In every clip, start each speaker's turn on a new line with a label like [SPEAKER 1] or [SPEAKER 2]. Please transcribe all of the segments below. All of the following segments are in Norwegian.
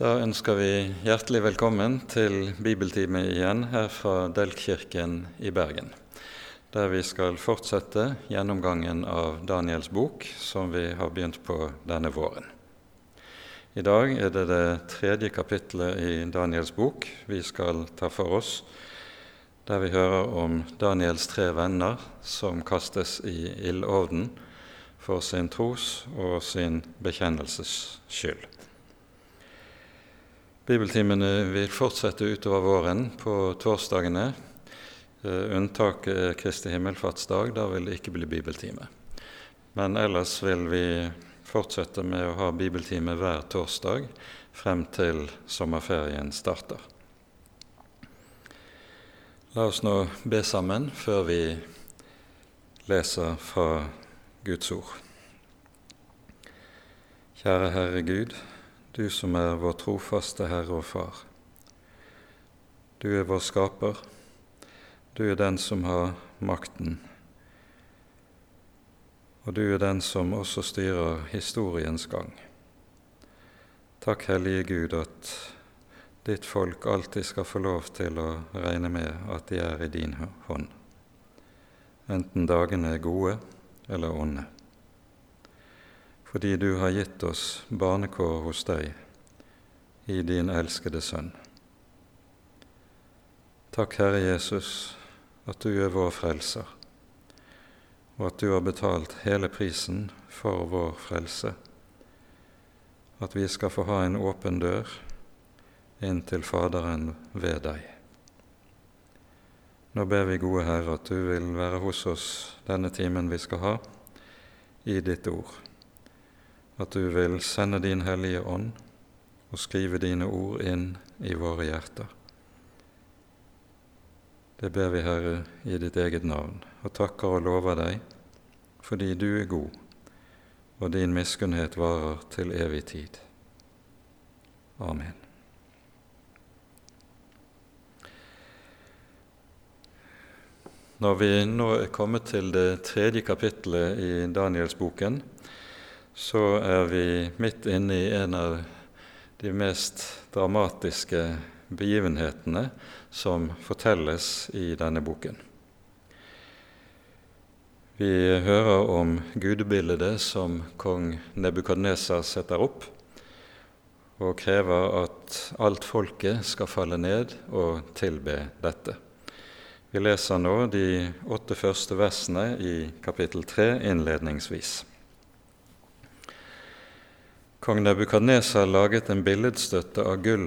[SPEAKER 1] Da ønsker vi hjertelig velkommen til bibeltime igjen her fra Delkirken i Bergen, der vi skal fortsette gjennomgangen av Daniels bok, som vi har begynt på denne våren. I dag er det det tredje kapittelet i Daniels bok vi skal ta for oss, der vi hører om Daniels tre venner som kastes i ildovnen for sin tros og sin bekjennelses skyld. Bibeltimene vil fortsette utover våren på torsdagene. Eh, unntaket er Kristi himmelfartsdag. Da vil det ikke bli bibeltime. Men ellers vil vi fortsette med å ha bibeltime hver torsdag frem til sommerferien starter. La oss nå be sammen før vi leser fra Guds ord. Kjære Herre Gud du som er vår trofaste Herre og Far. Du er vår skaper, du er den som har makten, og du er den som også styrer historiens gang. Takk, Hellige Gud, at ditt folk alltid skal få lov til å regne med at de er i din hånd, enten dagene er gode eller onde fordi du har gitt oss barnekår hos deg i din elskede Sønn. Takk, Herre Jesus, at du er vår frelser, og at du har betalt hele prisen for vår frelse, at vi skal få ha en åpen dør inn til Faderen ved deg. Nå ber vi, gode Herre, at du vil være hos oss denne timen vi skal ha, i ditt ord at du vil sende din Hellige Ånd og skrive dine ord inn i våre hjerter. Det ber vi, Herre, i ditt eget navn, og takker og lover deg, fordi du er god, og din miskunnhet varer til evig tid. Amen. Når vi nå er kommet til det tredje kapittelet i Danielsboken, så er vi midt inne i en av de mest dramatiske begivenhetene som fortelles i denne boken. Vi hører om gudebildet som kong Nebukadnesar setter opp, og krever at alt folket skal falle ned og tilbe dette. Vi leser nå de åtte første versene i kapittel tre innledningsvis. Kong Nebukadnesar laget en billedstøtte av gull,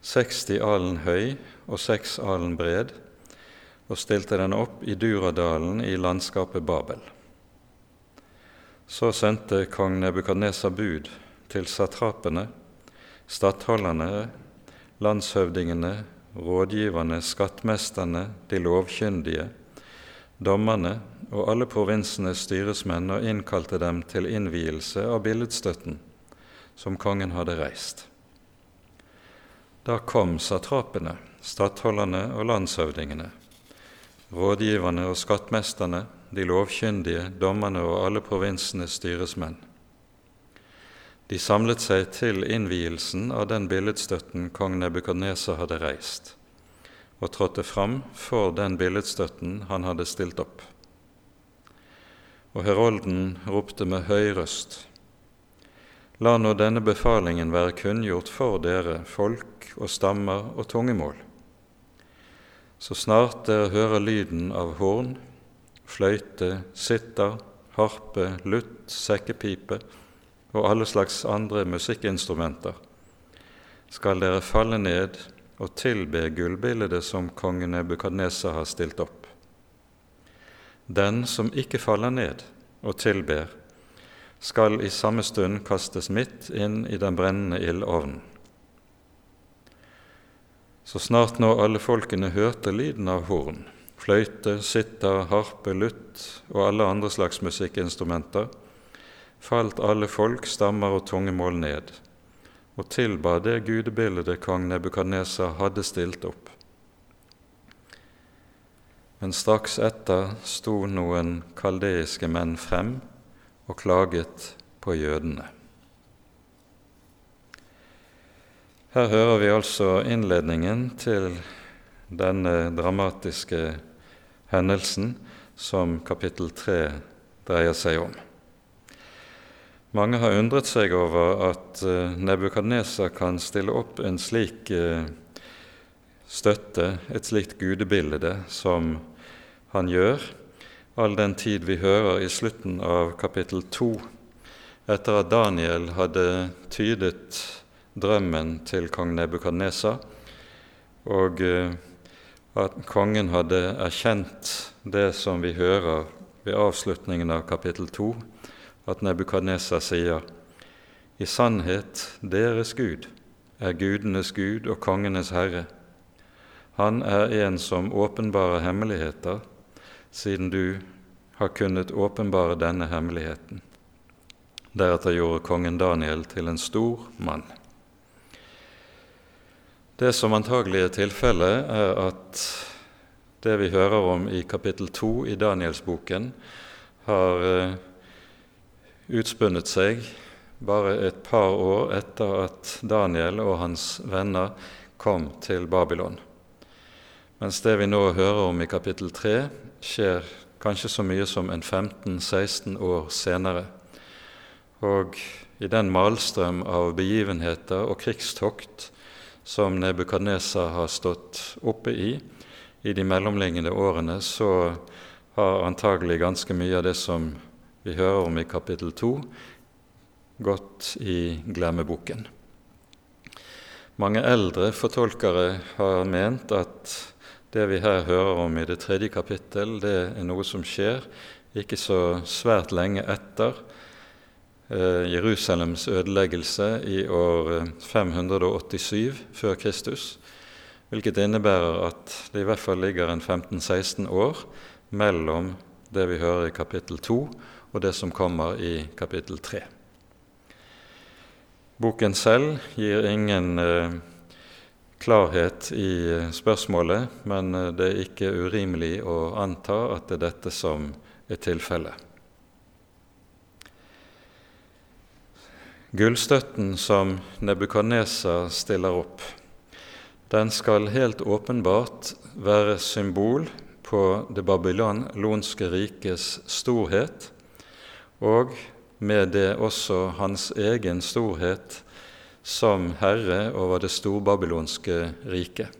[SPEAKER 1] 60 alen høy og 6 alen bred, og stilte den opp i Duradalen i landskapet Babel. Så sendte kong Nebukadnesar bud til satrapene, stattholderne, landshøvdingene, rådgiverne, skattmesterne, de lovkyndige, dommerne og alle provinsenes styresmenn og innkalte dem til innvielse av billedstøtten som kongen hadde reist. Da kom satrapene, stattholderne og landshøvdingene, rådgiverne og skattmesterne, de lovkyndige, dommerne og alle provinsenes styresmenn. De samlet seg til innvielsen av den billedstøtten kong Nebukadneser hadde reist og trådte fram for den billedstøtten han hadde stilt opp. Og herolden ropte med høy røst:" La nå denne befalingen være kunngjort for dere, folk og stammer og tungemål. Så snart dere hører lyden av horn, fløyte, sitter, harpe, lutt, sekkepipe og alle slags andre musikkinstrumenter, skal dere falle ned og tilbe gullbildet som kongen Nebukadneser har stilt opp. Den som ikke faller ned og tilber, skal i samme stund kastes midt inn i den brennende ildovnen. Så snart nå alle folkene hørte lyden av horn, fløyte, sitter, harpe, lutt og alle andre slags musikkinstrumenter, falt alle folk, stammer og tungemål ned og tilba det gudebildet kong Nebukadnesa hadde stilt opp. Men straks etter sto noen kaldeiske menn frem og klaget på jødene. Her hører vi altså innledningen til denne dramatiske hendelsen som kapittel 3 dreier seg om. Mange har undret seg over at eh, Nebukadneser kan stille opp en slik eh, støtte, et slikt gudebilde, som han gjør, all den tid vi hører i slutten av kapittel 2, etter at Daniel hadde tydet drømmen til kong Nebukadnesa, og eh, at kongen hadde erkjent det som vi hører ved avslutningen av kapittel 2, at Nebukadnesa sier i sannhet, deres Gud er gudenes Gud og kongenes Herre. Han er en som åpenbarer hemmeligheter, siden du har kunnet åpenbare denne hemmeligheten. Deretter gjorde kongen Daniel til en stor mann. Det som antagelig er tilfellet, er at det vi hører om i kapittel 2 i Danielsboken, har eh, utspunnet seg bare et par år etter at Daniel og hans venner kom til Babylon. Mens det vi nå hører om i kapittel 3, skjer kanskje så mye som en 15-16 år senere. Og i den malstrøm av begivenheter og krigstokt som Nebukadnesa har stått oppe i i de mellomliggende årene, så har antagelig ganske mye av det som vi hører om i kapittel 2, gått i glemmeboken. Mange eldre fortolkere har ment at det vi her hører om i det tredje kapittel, det er noe som skjer ikke så svært lenge etter Eh, Jerusalems ødeleggelse i år 587 eh, før Kristus, hvilket innebærer at det i hvert fall ligger en 15-16 år mellom det vi hører i kapittel 2 og det som kommer i kapittel 3. Boken selv gir ingen eh, klarhet i eh, spørsmålet, men det er ikke urimelig å anta at det er dette som er tilfellet. Gullstøtten som Nebukadnesa stiller opp, den skal helt åpenbart være symbol på det babylonske rikes storhet, og med det også hans egen storhet som herre over det storbabylonske riket.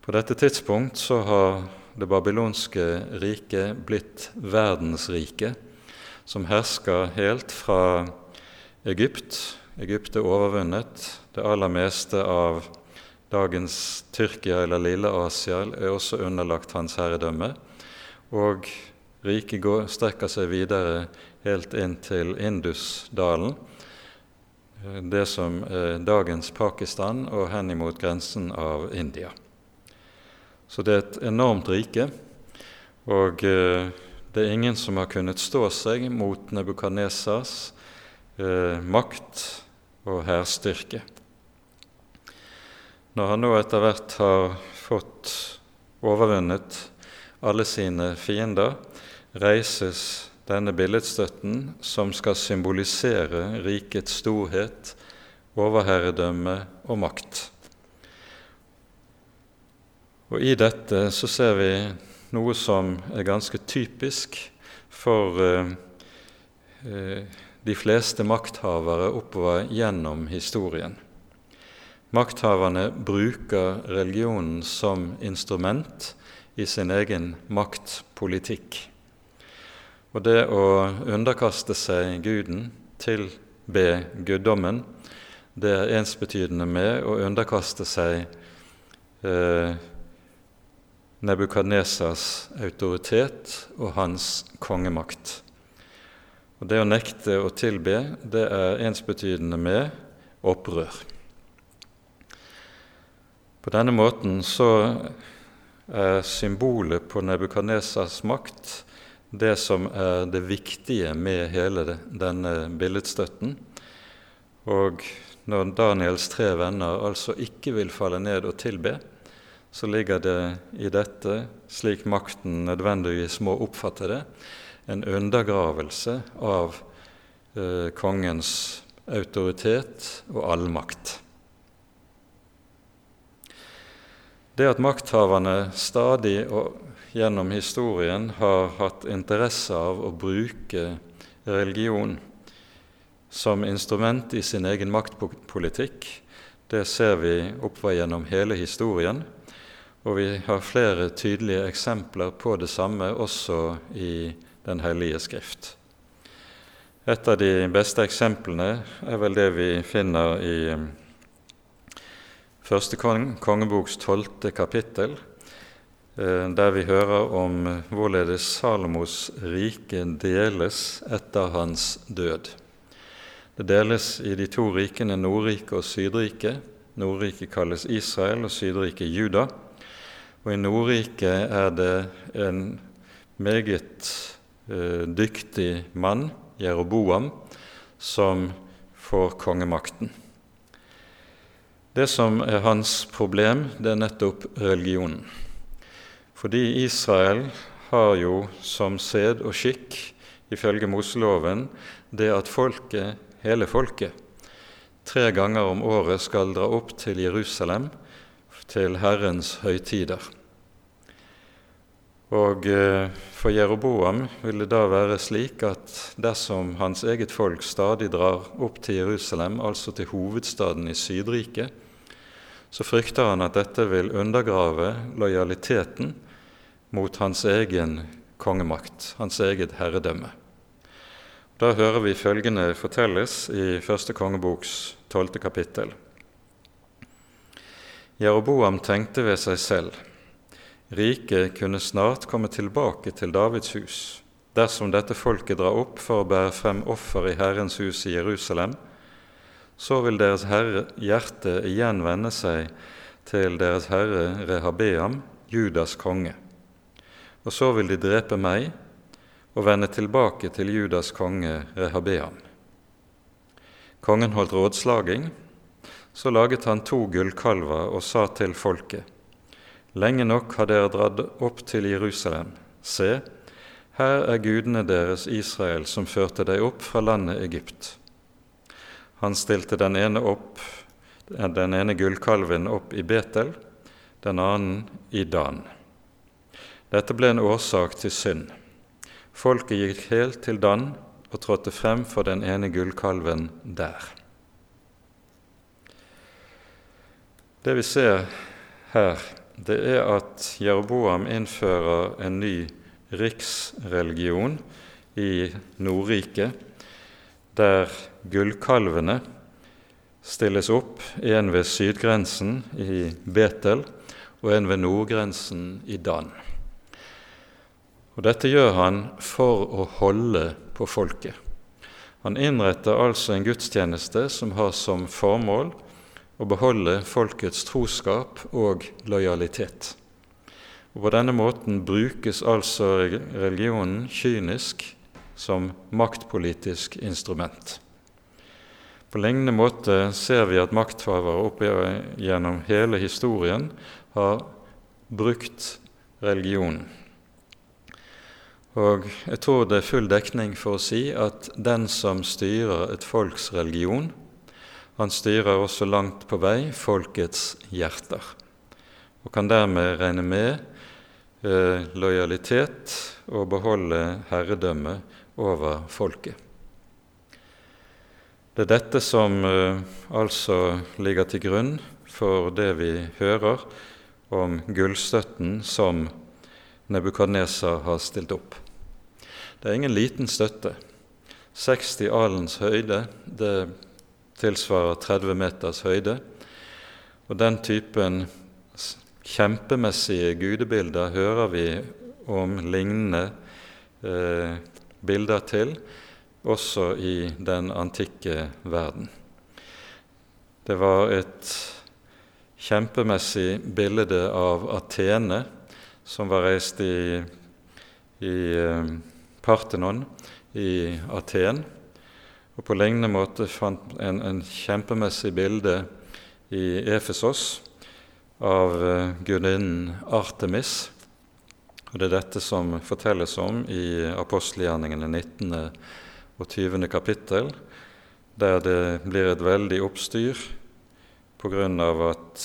[SPEAKER 1] På dette tidspunkt så har det babylonske riket blitt verdensriket, som hersker helt fra Egypt. Egypt er overvunnet. Det aller meste av dagens Tyrkia eller Lille-Asia er også underlagt hans herredømme. Og riket strekker seg videre helt inn til Indusdalen, det som er dagens Pakistan, og henimot grensen av India. Så det er et enormt rike, og eh, det er ingen som har kunnet stå seg mot Nebukadnesas eh, makt og hærstyrke. Når han nå etter hvert har fått overvunnet alle sine fiender, reises denne billedstøtten som skal symbolisere rikets storhet, overherredømme og makt. Og I dette så ser vi noe som er ganske typisk for eh, eh, de fleste makthavere oppover gjennom historien. Makthaverne bruker religionen som instrument i sin egen maktpolitikk. Og det å underkaste seg Guden, tilbe guddommen, det er ensbetydende med å underkaste seg eh, Nebukadnesas autoritet og hans kongemakt. Og Det å nekte å tilbe, det er ensbetydende med opprør. På denne måten så er symbolet på Nebukadnesas makt det som er det viktige med hele denne billedstøtten. Og når Daniels tre venner altså ikke vil falle ned og tilbe, så ligger det i dette, slik makten nødvendigvis må oppfatte det, en undergravelse av eh, kongens autoritet og allmakt. Det at makthaverne stadig og gjennom historien har hatt interesse av å bruke religion som instrument i sin egen maktpolitikk, det ser vi oppvei gjennom hele historien. Og vi har flere tydelige eksempler på det samme også i Den hellige skrift. Et av de beste eksemplene er vel det vi finner i første kongeboks tolvte kapittel, der vi hører om hvorledes Salomos rike deles etter hans død. Det deles i de to rikene Nordriket og Sydriket. Nordriket kalles Israel, og Sydriket Juda. Og i Nordriket er det en meget eh, dyktig mann, Jeroboam, som får kongemakten. Det som er hans problem, det er nettopp religionen. Fordi Israel har jo som sed og skikk, ifølge Moseloven, det at folket, hele folket, tre ganger om året skal dra opp til Jerusalem til Herrens høytider. Og eh, For Jeroboam vil det da være slik at dersom hans eget folk stadig drar opp til Jerusalem, altså til hovedstaden i Sydriket, så frykter han at dette vil undergrave lojaliteten mot hans egen kongemakt, hans eget herredømme. Da hører vi følgende fortelles i første kongeboks tolvte kapittel. Jeroboam tenkte ved seg selv riket kunne snart komme tilbake til Davids hus dersom dette folket drar opp for å bære frem offer i Herrens hus i Jerusalem så vil deres herre, hjerte igjen vende seg til deres herre Rehabeam, Judas konge. Og så vil de drepe meg og vende tilbake til Judas konge Rehabeam. Kongen holdt rådslaging. Så laget han to gullkalver og sa til folket:" Lenge nok har dere dratt opp til Jerusalem. Se, her er gudene deres Israel, som førte deg opp fra landet Egypt. Han stilte den ene, opp, den ene gullkalven opp i Betel, den annen i Dan. Dette ble en årsak til synd. Folket gikk helt til Dan og trådte frem for den ene gullkalven der. Det vi ser her, det er at Jeroboam innfører en ny riksreligion i Nordriket der gullkalvene stilles opp, en ved sydgrensen i Betel og en ved nordgrensen i Dan. Og Dette gjør han for å holde på folket. Han innretter altså en gudstjeneste som har som formål å beholde folkets troskap og lojalitet. Og På denne måten brukes altså religionen kynisk som maktpolitisk instrument. På lignende måte ser vi at makthavere opp gjennom hele historien har brukt religionen. Og jeg tror det er full dekning for å si at den som styrer et folks religion, han styrer også langt på vei folkets hjerter, og kan dermed regne med eh, lojalitet og beholde herredømme over folket. Det er dette som eh, altså ligger til grunn for det vi hører om gullstøtten som Nebukadneser har stilt opp. Det er ingen liten støtte. 60 alens høyde, det tilsvarer 30 meters høyde. Og den typen kjempemessige gudebilder hører vi om lignende eh, bilder til, også i den antikke verden. Det var et kjempemessig bilde av Atene, som var reist i, i eh, Parthenon i Aten. Og på lignende måte fant en, en kjempemessig bilde i Efesos av uh, gudinnen Artemis, og Det er dette som fortelles om i apostelgjerningene 19. og 20. kapittel, der det blir et veldig oppstyr av at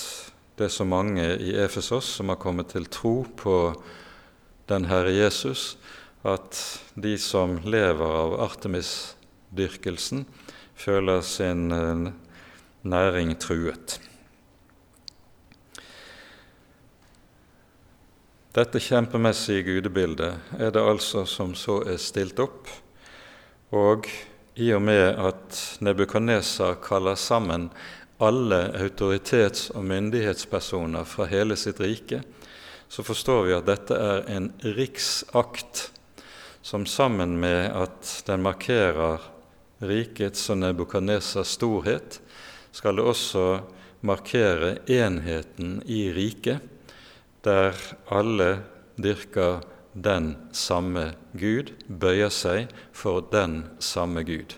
[SPEAKER 1] det er så mange i Efesos som har kommet til tro på den Herre Jesus, at de som lever av Artemis-dyrkelsen, føler sin eh, næring truet. Dette kjempemessige gudebildet er det altså som så er stilt opp, og i og med at Nebukadnesar kaller sammen alle autoritets- og myndighetspersoner fra hele sitt rike, så forstår vi at dette er en riksakt som sammen med at den markerer rikets og Nebukadnesas storhet, skal det også markere enheten i riket, der alle dyrker den samme Gud, bøyer seg for den samme Gud.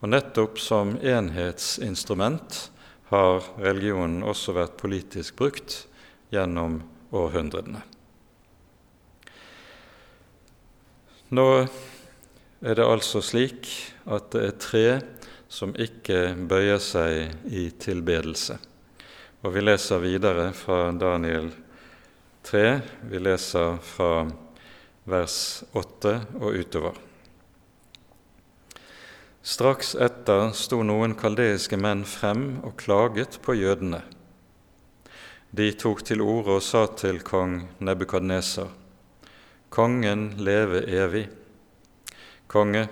[SPEAKER 1] Og nettopp som enhetsinstrument har religionen også vært politisk brukt gjennom århundrene. Nå er det altså slik at det er tre som ikke bøyer seg i tilbedelse. Og vi leser videre fra Daniel 3, vi leser fra vers 8 og utover. Straks etter sto noen kaldeiske menn frem og klaget på jødene. De tok til orde og sa til kong Nebukadneser.: Kongen leve evig. Konge,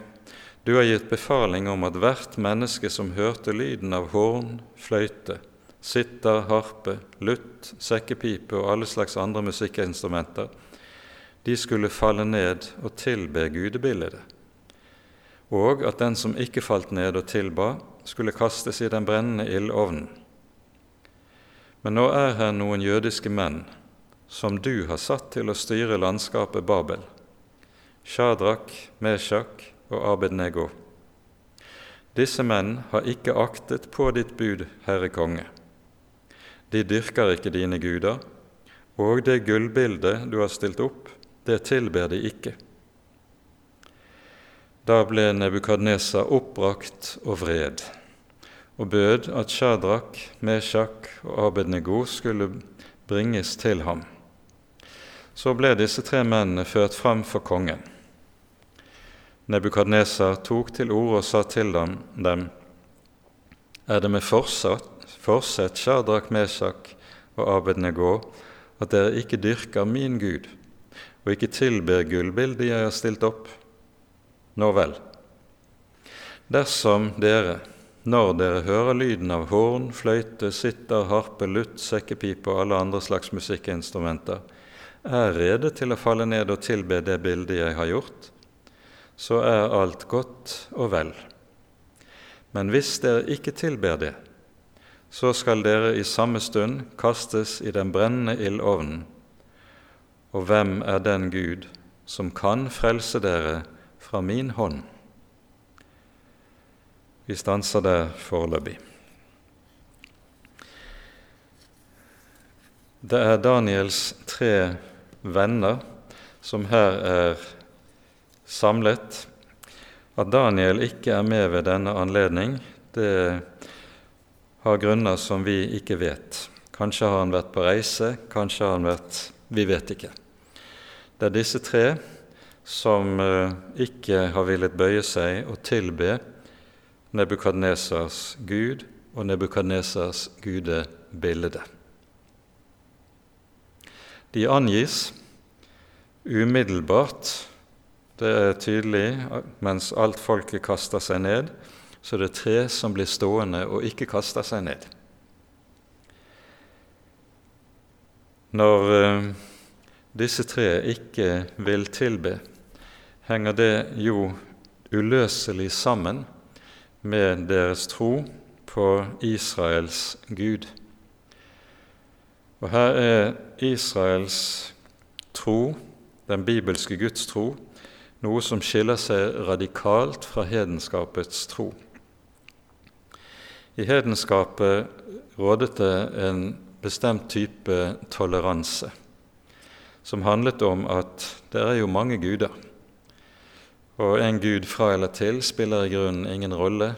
[SPEAKER 1] du har gitt befaling om at hvert menneske som hørte lyden av horn, fløyte, sitter, harpe, lutt, sekkepipe og alle slags andre musikkinstrumenter, de skulle falle ned og tilbe gudebildet og at den som ikke falt ned og tilba, skulle kastes i den brennende ildovnen. Men nå er her noen jødiske menn som du har satt til å styre landskapet Babel, Shadrach, Meshach og Abednego. Disse menn har ikke aktet på ditt bud, Herre Konge. De dyrker ikke dine guder, og det gullbildet du har stilt opp, det tilber de ikke. Da ble Nebukadnesa oppbrakt og vred, og bød at Shadrach, Meshach og Abednego skulle bringes til ham. Så ble disse tre mennene ført fram for kongen. Nebukadnesa tok til orde og sa til dem, Er det med forsett, Shadrach, Meshach og Abednego, at dere ikke dyrker min Gud, og ikke tilber gullbildet jeg har stilt opp? Nå vel, dersom dere, når dere hører lyden av horn, fløyte, sitter, harpe, lutt, sekkepipe og alle andre slags musikkinstrumenter, er rede til å falle ned og tilbe det bildet jeg har gjort, så er alt godt og vel. Men hvis dere ikke tilber det, så skal dere i samme stund kastes i den brennende ildovnen. Og hvem er den Gud som kan frelse dere fra min hånd. Vi stanser der foreløpig. Det er Daniels tre venner som her er samlet. At Daniel ikke er med ved denne anledning, det har grunner som vi ikke vet. Kanskje har han vært på reise, kanskje har han vært Vi vet ikke. Det er disse tre som eh, ikke har villet bøye seg og tilbe Nebukadnesars gud og Nebukadnesars gudebilde. De angis umiddelbart. Det er tydelig mens alt folket kaster seg ned, så det er tre som blir stående og ikke kaster seg ned. Når eh, disse tre ikke vil tilbe, henger det jo uløselig sammen med deres tro på Israels Gud. Og her er Israels tro, den bibelske Guds tro, noe som skiller seg radikalt fra hedenskapets tro. I hedenskapet rådet det en bestemt type toleranse, som handlet om at det er jo mange guder. Og en gud fra eller til spiller i grunnen ingen rolle.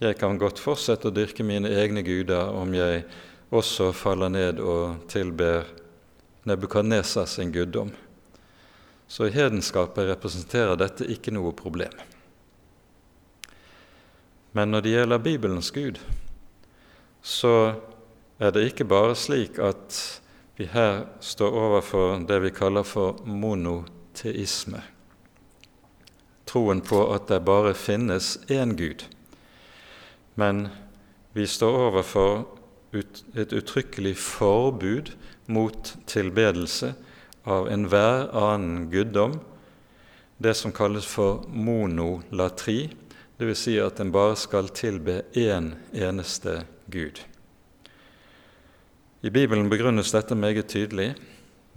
[SPEAKER 1] Jeg kan godt fortsette å dyrke mine egne guder om jeg også faller ned og tilber Nebukadnesa sin guddom. Så i hedenskapet representerer dette ikke noe problem. Men når det gjelder Bibelens Gud, så er det ikke bare slik at vi her står overfor det vi kaller for monoteisme. Troen på at det bare finnes én Gud. Men vi står overfor et uttrykkelig forbud mot tilbedelse av enhver annen guddom, det som kalles for monolatri, dvs. Si at en bare skal tilbe én eneste Gud. I Bibelen begrunnes dette meget tydelig,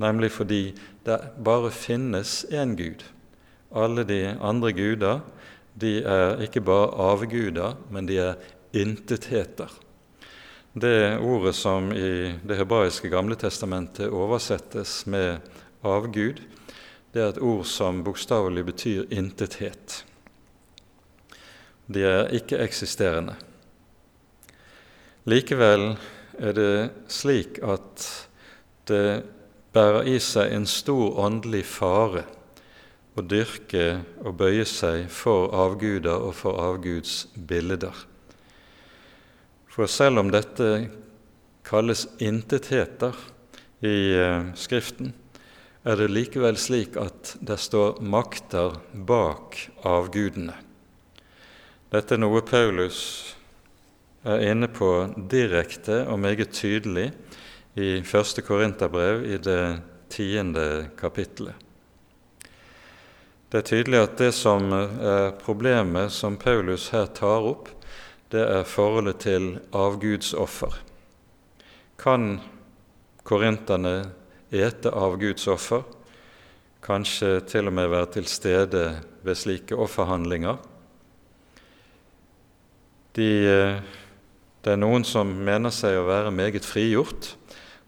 [SPEAKER 1] nemlig fordi det bare finnes én Gud. Alle de andre guder de er ikke bare avguder, men de er intetheter. Det ordet som i det hebraiske Gamle testamentet oversettes med avgud, det er et ord som bokstavelig betyr intethet. De er ikke-eksisterende. Likevel er det slik at det bærer i seg en stor åndelig fare å dyrke og bøye seg for avguder og for avguds bilder. For selv om dette kalles intetheter i eh, Skriften, er det likevel slik at det står makter bak avgudene. Dette er noe Paulus er inne på direkte og meget tydelig i første Korinterbrev i det tiende kapittelet. Det er tydelig at det som er problemet som Paulus her tar opp, det er forholdet til avgudsoffer. Kan korinterne ete avgudsoffer, kanskje til og med være til stede ved slike offerhandlinger? De det er noen som mener seg å være meget frigjort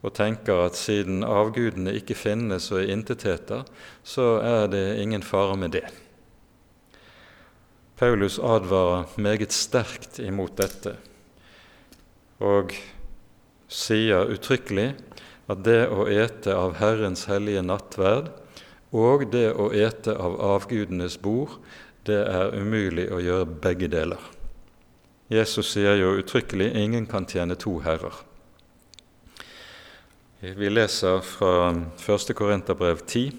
[SPEAKER 1] og tenker at siden avgudene ikke finnes og er intetheter, så er det ingen fare med det. Paulus advarer meget sterkt imot dette og sier uttrykkelig at det å ete av Herrens hellige nattverd og det å ete av avgudenes bord, det er umulig å gjøre begge deler. Jesus sier jo uttrykkelig 'ingen kan tjene to herrer'. Vi leser fra 1. Korinterbrev 10,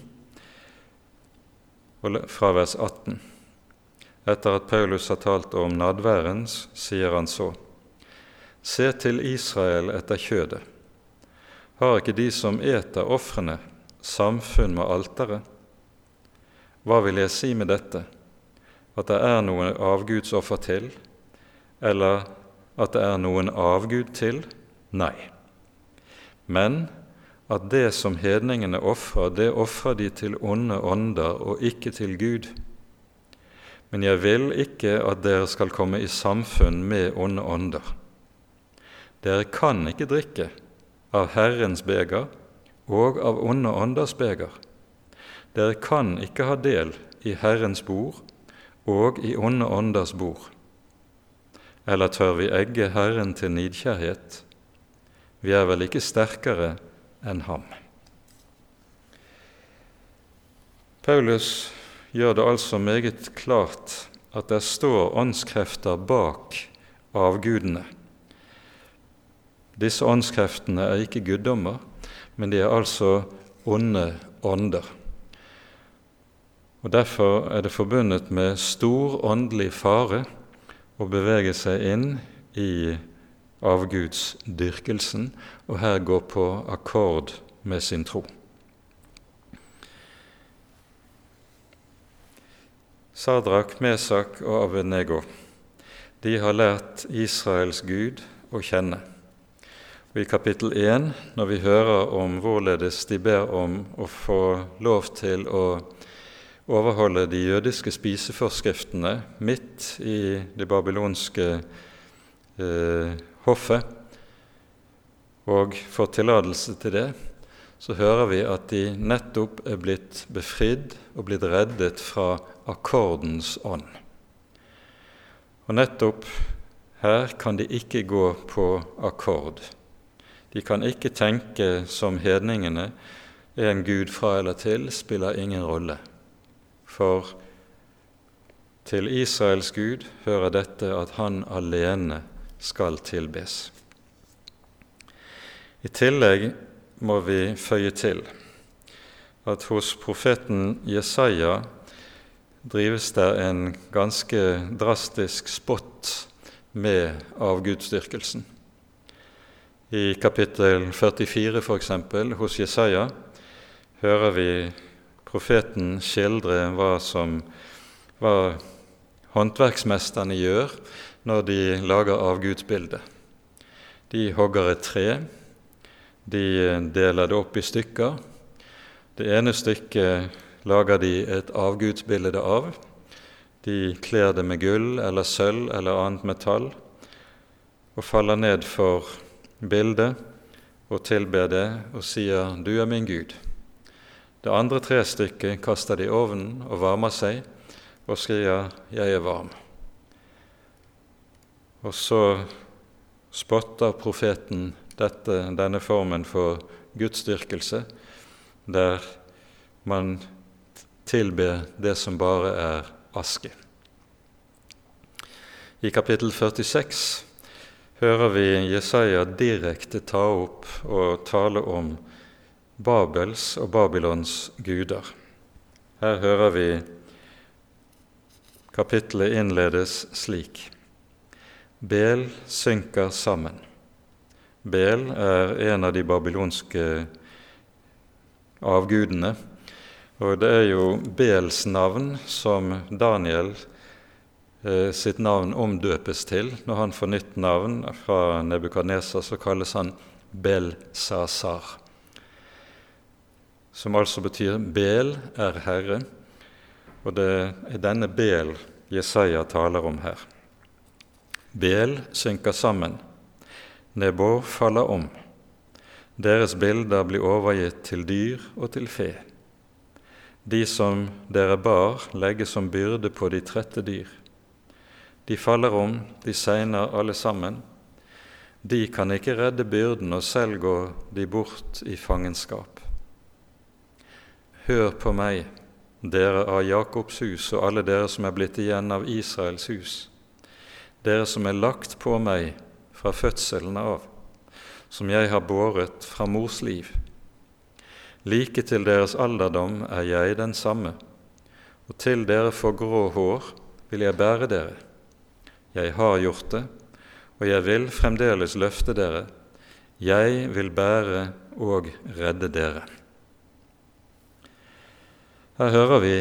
[SPEAKER 1] fra vers 18. Etter at Paulus har talt om nadværens, sier han så.: Se til Israel etter kjødet. Har ikke de som eter ofrene, samfunn med alteret? Hva vil jeg si med dette? At det er noe avgudsoffer til? eller at det er noen avgud til? Nei. Men at det som hedningene ofrer, det ofrer de til onde ånder og ikke til Gud. Men jeg vil ikke at dere skal komme i samfunn med onde ånder. Dere kan ikke drikke av Herrens beger og av onde ånders beger. Dere kan ikke ha del i Herrens bord og i onde ånders bord. Eller tør vi egge Herren til nidkjærhet? Vi er vel ikke sterkere enn ham. Paulus gjør det altså meget klart at det står åndskrefter bak avgudene. Disse åndskreftene er ikke guddommer, men de er altså onde ånder. Og Derfor er det forbundet med stor åndelig fare å bevege seg inn i avgudsdyrkelsen og her går på akkord med sin tro. Sadrak, Mesak og Abednego de har lært Israels Gud å kjenne. Og I kapittel 1, når vi hører om hvorledes de ber om å få lov til å overholde de jødiske spiseforskriftene midt i det babylonske eh, hoffet og får tillatelse til det, så hører vi at de nettopp er blitt befridd og blitt reddet fra akkordens ånd. Og nettopp her kan de ikke gå på akkord. De kan ikke tenke som hedningene. Er En gud fra eller til spiller ingen rolle. For til Israels Gud hører dette at han alene skal tilbes. I tillegg må vi føye til at hos profeten Jesaja drives det en ganske drastisk spott med avgudsdyrkelsen. I kapittel 44 f.eks. hos Jesaja hører vi profeten skildre hva som hva håndverksmesterne gjør når de lager avgudsbildet. De hogger et tre, de deler det opp i stykker. Det ene stykket lager de et avgudsbilde av. De kler det med gull eller sølv eller annet metall og faller ned for bildet og tilber det og sier 'Du er min Gud'. Det andre trestykket kaster de i ovnen og varmer seg og skriver 'Jeg er varm'. Og så spotter profeten dette, denne formen for gudsdyrkelse, der man tilber det som bare er aske. I kapittel 46 hører vi Jesaja direkte ta opp og tale om Babels og Babylons guder. Her hører vi kapittelet innledes slik. Bel synker sammen. Bel er en av de babylonske avgudene, og det er jo Bels navn som Daniel eh, sitt navn omdøpes til. Når han får nytt navn fra Nebukadneser, så kalles han Bel-Sasar, som altså betyr Bel er Herre. Og det er denne Bel Jesaja taler om her. Bel synker sammen, Nebo faller om. Deres bilder blir overgitt til dyr og til fe. De som dere bar, legges som byrde på de trette dyr. De faller om, de segner alle sammen. De kan ikke redde byrden, og selv går de bort i fangenskap. Hør på meg, dere av Jakobs hus og alle dere som er blitt igjen av Israels hus, dere som er lagt på meg fra fødselen av, som jeg har båret fra mors liv. Like til deres alderdom er jeg den samme, og til dere får grå hår vil jeg bære dere. Jeg har gjort det, og jeg vil fremdeles løfte dere. Jeg vil bære og redde dere. Her hører vi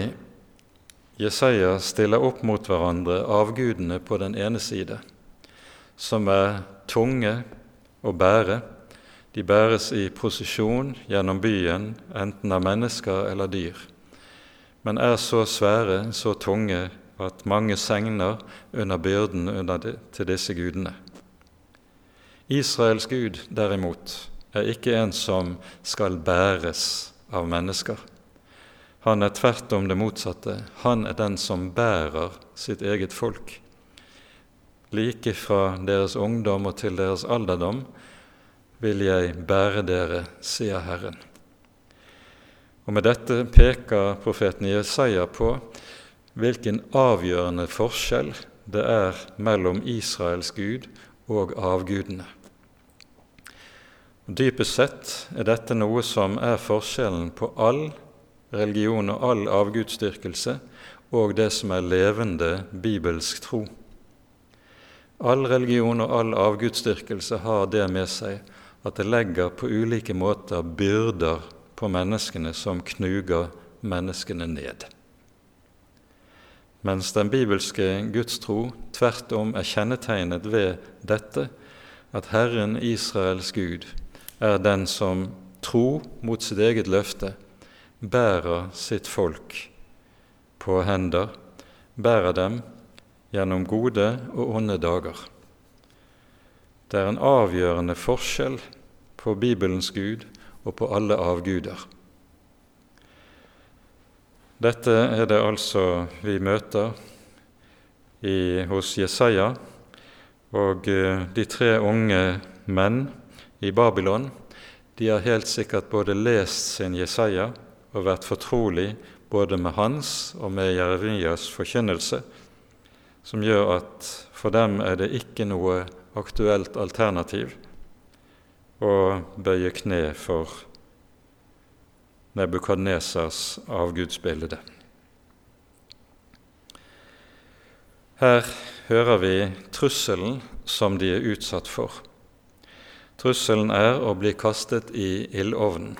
[SPEAKER 1] Jesaja stiller opp mot hverandre avgudene på den ene side, som er tunge å bære. De bæres i prosesjon gjennom byen, enten av mennesker eller dyr, men er så svære, så tunge, at mange segner under byrden under de, til disse gudene. Israels gud, derimot, er ikke en som skal bæres av mennesker. Han er tvert om det motsatte. Han er den som bærer sitt eget folk. Like fra deres ungdom og til deres alderdom vil jeg bære dere, sier Herren. Og Med dette peker profeten Jesaja på hvilken avgjørende forskjell det er mellom Israels Gud og avgudene. Dypest sett er dette noe som er forskjellen på all religion og all avgudsdyrkelse og det som er levende bibelsk tro. All religion og all avgudsdyrkelse har det med seg at det legger på ulike måter byrder på menneskene som knuger menneskene ned. Mens den bibelske gudstro tvert om er kjennetegnet ved dette at Herren Israels Gud er den som tro mot sitt eget løfte bærer sitt folk på hender, bærer dem gjennom gode og onde dager. Det er en avgjørende forskjell på Bibelens Gud og på alle avguder. Dette er det altså vi møter i, hos Jesaja, og eh, de tre unge menn i Babylon, de har helt sikkert både lest sin Jesaja og vært fortrolig både med hans og med Jeremias forkynnelse, som gjør at for dem er det ikke noe aktuelt alternativ å bøye kne for Nebukadnesas avgudsbilde. Her hører vi trusselen som de er utsatt for. Trusselen er å bli kastet i ildovnen.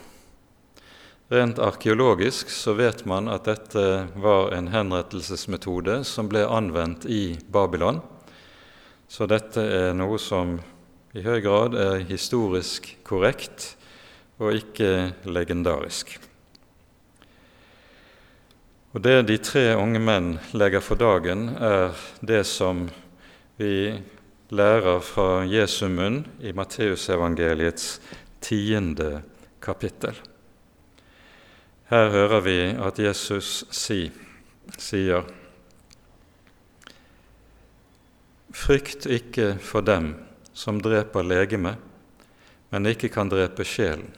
[SPEAKER 1] Rent arkeologisk så vet man at dette var en henrettelsesmetode som ble anvendt i Babylon. Så dette er noe som i høy grad er historisk korrekt og ikke legendarisk. Og Det de tre unge menn legger for dagen, er det som vi lærer fra Jesu munn i Matteusevangeliets tiende kapittel. Her hører vi at Jesus si, sier Frykt ikke for dem som dreper legemet, men ikke kan drepe sjelen.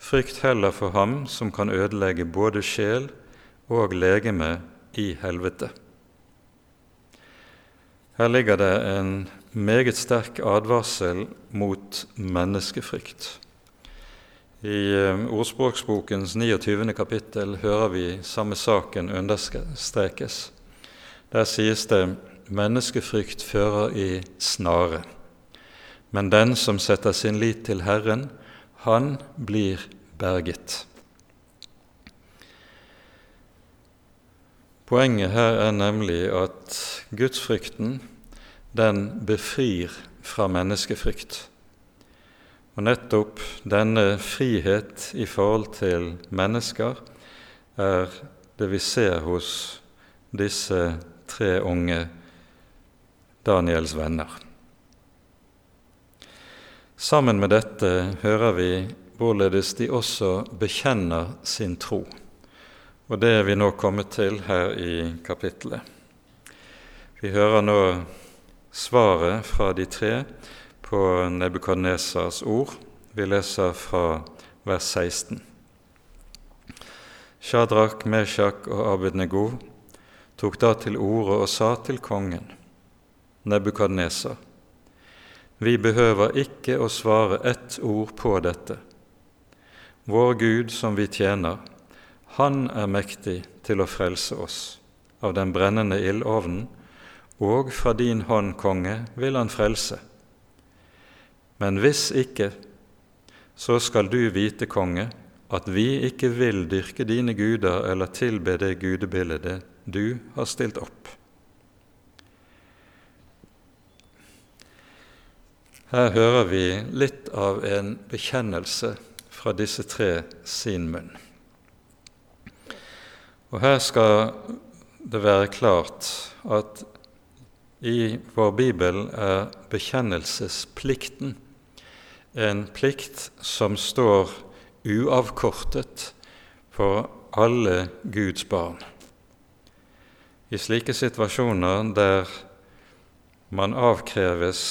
[SPEAKER 1] Frykt heller for ham som kan ødelegge både sjel og legeme i helvete. Her ligger det en meget sterk advarsel mot menneskefrykt. I eh, Ordspråksbokens 29. kapittel hører vi samme saken understrekes. Der sies det menneskefrykt fører i snare, men den som setter sin lit til Herren, han blir berget. Poenget her er nemlig at gudsfrykten den befrir fra menneskefrykt. Og nettopp denne frihet i forhold til mennesker er det vi ser hos disse tre unge Daniels venner. Sammen med dette hører vi hvorledes de også bekjenner sin tro. Og det er vi nå kommet til her i kapittelet. Vi hører nå svaret fra de tre på Nebukadnesars ord. Vi leser fra vers 16. Shadrach, Meshach og Abednego tok da til orde og sa til kongen, Nebukadnesar, vi behøver ikke å svare ett ord på dette. Vår Gud som vi tjener, han er mektig til å frelse oss av den brennende ildovnen, og fra din hånd, konge, vil han frelse. Men hvis ikke, så skal du vite, konge, at vi ikke vil dyrke dine guder eller tilbe det gudebildet du har stilt opp. Her hører vi litt av en bekjennelse fra disse tre sin munn. Og her skal det være klart at i vår bibel er bekjennelsesplikten en plikt som står uavkortet for alle Guds barn. I slike situasjoner der man avkreves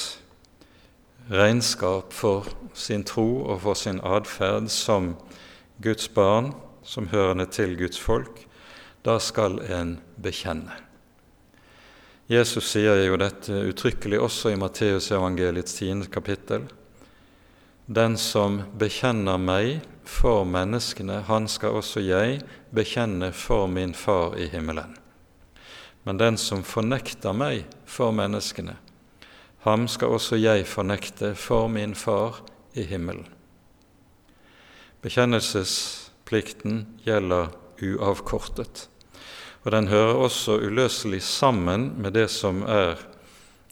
[SPEAKER 1] regnskap for sin tro og for sin atferd som Guds barn, som hørende til Guds folk, da skal en bekjenne. Jesus sier jo dette uttrykkelig også i Matteusevangeliets 10. kapittel. Den som bekjenner meg for menneskene, han skal også jeg bekjenne for min Far i himmelen. Men den som fornekter meg for menneskene, ham skal også jeg fornekte for min Far i himmelen. Bekjennelsesplikten gjelder uavkortet, og den hører også uløselig sammen med det som er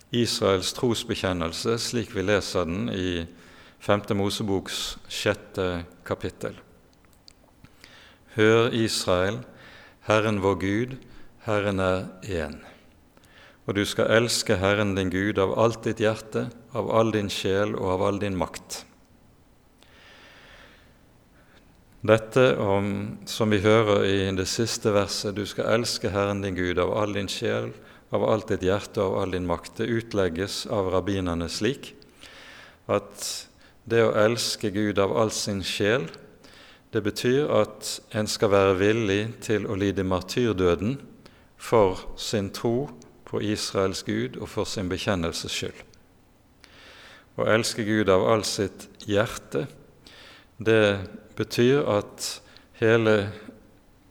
[SPEAKER 1] Israels trosbekjennelse, slik vi leser den i 5. Moseboks sjette kapittel. Hør, Israel, Herren vår Gud, Herren er én. Og du skal elske Herren din Gud av alt ditt hjerte, av all din sjel og av all din makt. Dette om, som vi hører i det siste verset, du skal elske Herren din Gud av all din sjel, av alt ditt hjerte og av all din makt, det utlegges av rabbinerne slik at det å elske Gud av all sin sjel, det betyr at en skal være villig til å lide martyrdøden for sin tro på Israels Gud og for sin bekjennelses skyld. Å elske Gud av all sitt hjerte, det betyr at hele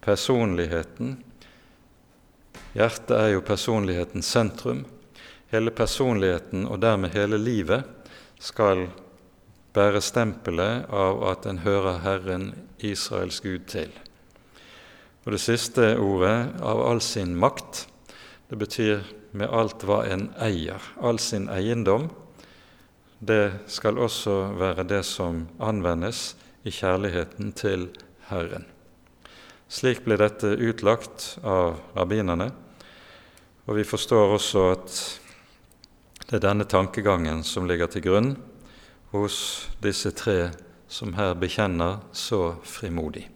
[SPEAKER 1] personligheten Hjertet er jo personlighetens sentrum. Hele personligheten, og dermed hele livet, skal bære stempelet av at en hører Herren Israels Gud til. Og Det siste ordet, av all sin makt, det betyr med alt hva en eier, all sin eiendom. Det skal også være det som anvendes i kjærligheten til Herren. Slik ble dette utlagt av rabbinerne, og vi forstår også at det er denne tankegangen som ligger til grunn hos disse tre som her bekjenner så frimodig.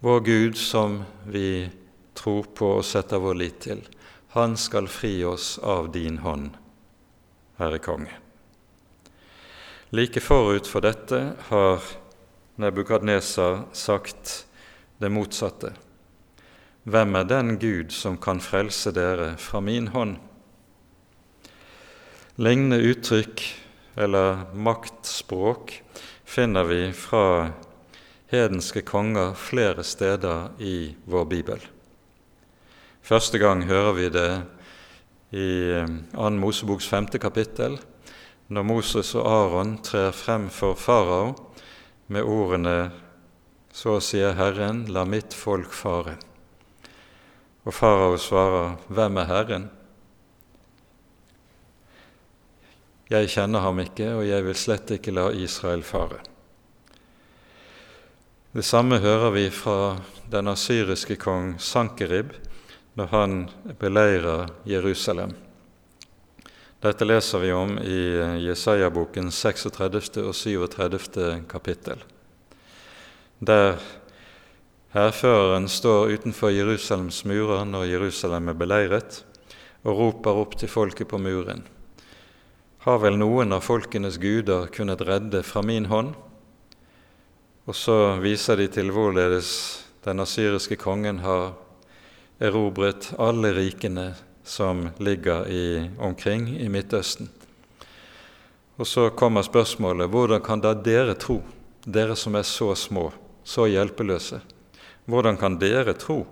[SPEAKER 1] Vår Gud, som vi tror på og setter vår lit til, han skal fri oss av din hånd, Herre Konge. Like forut for dette har Nebukadnesar sagt det motsatte. Hvem er den Gud som kan frelse dere fra min hånd? Lignende uttrykk eller maktspråk finner vi fra hedenske konger flere steder i vår bibel. Første gang hører vi det i 2. Moseboks 5. kapittel, når Moses og Aron trer frem for farao med ordene så sier Herren, la mitt folk fare. Og farao svarer, Hvem er Herren? Jeg kjenner ham ikke, og jeg vil slett ikke la Israel fare. Det samme hører vi fra den asyriske kong Sankerib når han beleirer Jerusalem. Dette leser vi om i Jesaja-boken 36. og 37. kapittel der hærføreren står utenfor Jerusalems murer når Jerusalem er beleiret, og roper opp til folket på muren. Har vel noen av folkenes guder kunnet redde fra min hånd? Og så viser de til hvorledes den asyriske kongen har erobret alle rikene som ligger i, omkring i Midtøsten. Og så kommer spørsmålet hvordan kan da dere tro, dere som er så små, så hjelpeløse. Hvordan kan dere tro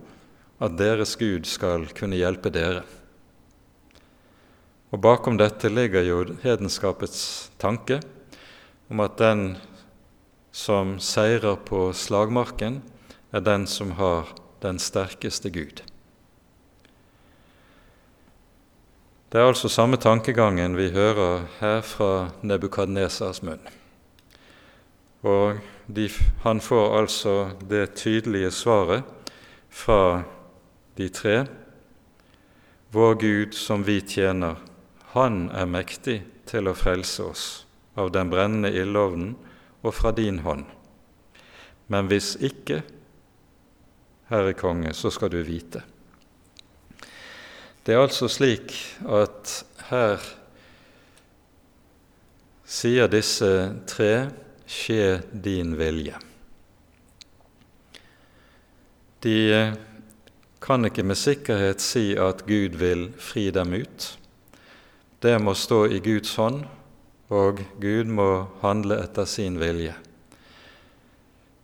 [SPEAKER 1] at deres Gud skal kunne hjelpe dere? Og Bakom dette ligger jo hedenskapets tanke om at den som seirer på slagmarken, er den som har den sterkeste Gud. Det er altså samme tankegangen vi hører her fra Nebukadnesas munn. Og de, han får altså det tydelige svaret fra de tre. Vår Gud som vi tjener, han er mektig til å frelse oss av den brennende ildovnen og fra din hånd. Men hvis ikke, Herre Konge, så skal du vite. Det er altså slik at her sier disse tre skje din vilje. De kan ikke med sikkerhet si at Gud vil fri dem ut. Det må stå i Guds hånd, og Gud må handle etter sin vilje.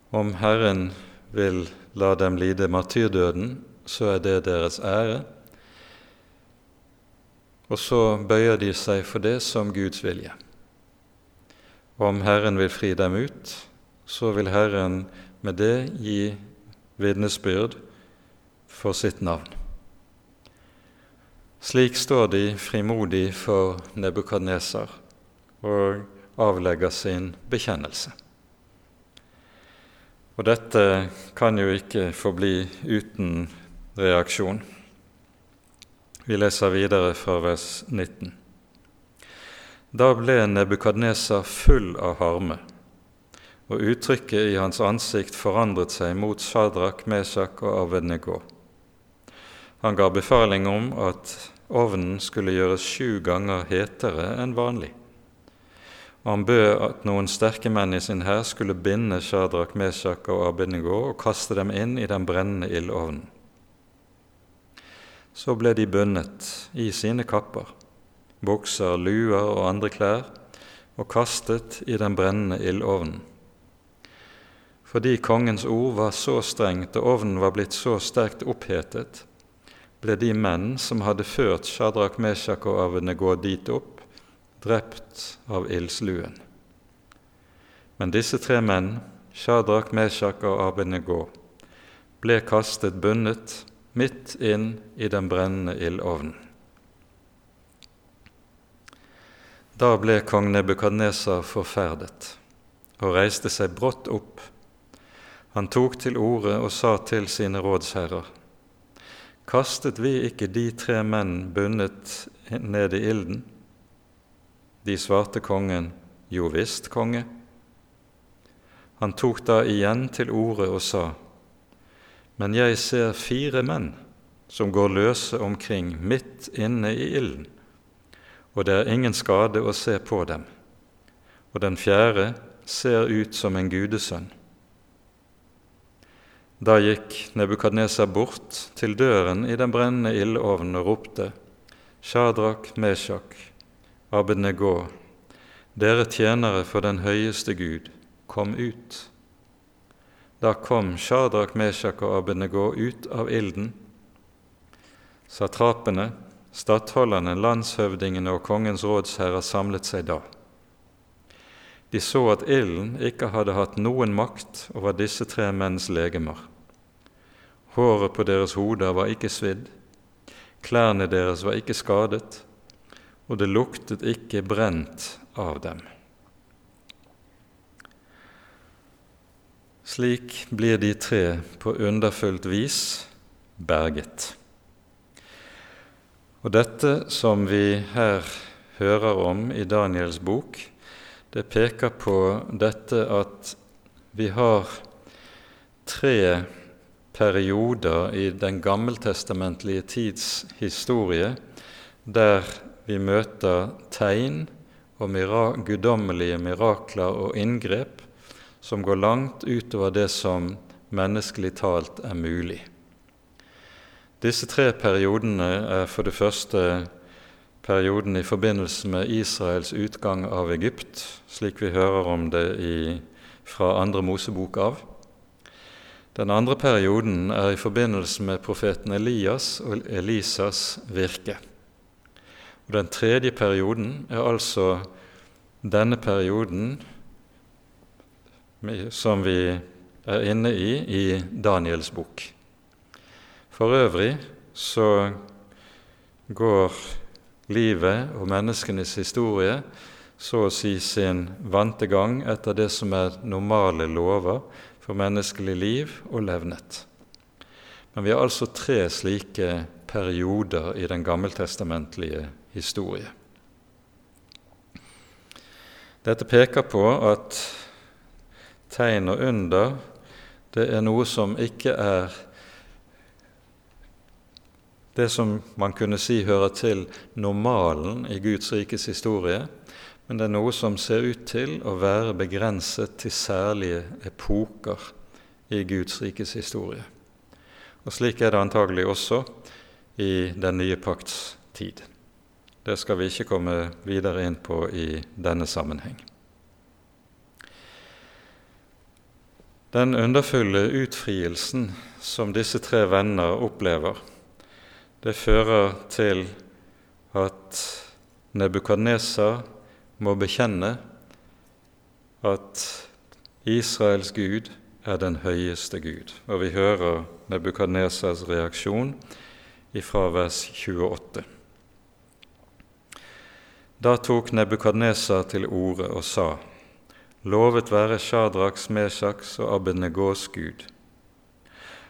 [SPEAKER 1] Om Herren vil la dem lide martyrdøden, så er det deres ære. Og så bøyer de seg for det som Guds vilje. Om Herren vil fri dem ut, så vil Herren med det gi vitnesbyrd for sitt navn. Slik står de frimodig for Nebukadneser og avlegger sin bekjennelse. Og dette kan jo ikke forbli uten reaksjon. Vi leser videre fra vers 19. Da ble Nebukadneser full av harme, og uttrykket i hans ansikt forandret seg mot Shadrach, Mesak og Avednego. Han ga befaling om at ovnen skulle gjøres sju ganger hetere enn vanlig. og han bød at noen sterke menn i sin hær skulle binde Shadrach, Meshach og Abednego og kaste dem inn i den brennende ildovnen. Så ble de bundet i sine kapper, bukser, luer og andre klær, og kastet i den brennende ildovnen. Fordi kongens ord var så strengt og ovnen var blitt så sterkt opphetet, ble de menn som hadde ført Shadrach, Meshach og Abednego dit opp, drept av ildsluen. Men disse tre menn, Shadrach, Meshach og Abednego, ble kastet bundet midt inn i den brennende ildovnen. Da ble kong Nebukadnesar forferdet og reiste seg brått opp. Han tok til orde og sa til sine rådsherrer:" Kastet vi ikke de tre menn bundet ned i ilden? De svarte kongen, Jo visst, konge. Han tok da igjen til orde og sa, Men jeg ser fire menn som går løse omkring midt inne i ilden, og det er ingen skade å se på dem, og den fjerde ser ut som en gudesønn. Da gikk Nebukadneser bort til døren i den brennende ildovnen og ropte, Shadrak, Meshak, Abednego, dere tjenere for den høyeste Gud, kom ut. Da kom Shadrak, Meshak og Abednego ut av ilden. Satrapene, stattholderne, landshøvdingene og kongens rådsherrer samlet seg da. De så at ilden ikke hadde hatt noen makt over disse tre menns legemer. Håret på deres hoder var ikke svidd, klærne deres var ikke skadet, og det luktet ikke brent av dem. Slik blir de tre på underfullt vis berget. Og dette som vi her hører om i Daniels bok, det peker på dette at vi har tre perioder i den gammeltestamentlige tids historie der vi møter tegn og mira guddommelige mirakler og inngrep som går langt utover det som menneskelig talt er mulig. Disse tre periodene er for det første perioden i forbindelse med Israels utgang av Egypt, slik vi hører om det i, fra andre Mosebok av. Den andre perioden er i forbindelse med profeten Elias og Elisas virke. Og Den tredje perioden er altså denne perioden som vi er inne i i Daniels bok. For øvrig så går livet og menneskenes historie så å si sin vante gang etter det som er normale lover for menneskelig liv og levnet. Men vi har altså tre slike perioder i den gammeltestamentlige historie. Dette peker på at tegn og under det er noe som ikke er det som man kunne si hører til normalen i Guds rikes historie, men det er noe som ser ut til å være begrenset til særlige epoker i Guds rikes historie. Og Slik er det antagelig også i den nye pakts tid. Det skal vi ikke komme videre inn på i denne sammenheng. Den underfulle utfrielsen som disse tre venner opplever, det fører til at Nebukadnesar må bekjenne at Israels Gud er den høyeste Gud. Og vi hører Nebukadnesas reaksjon ifra vers 28. Da tok Nebukadnesa til orde og sa:" Lovet være Shadraks, Meshaks og Abednegos Gud.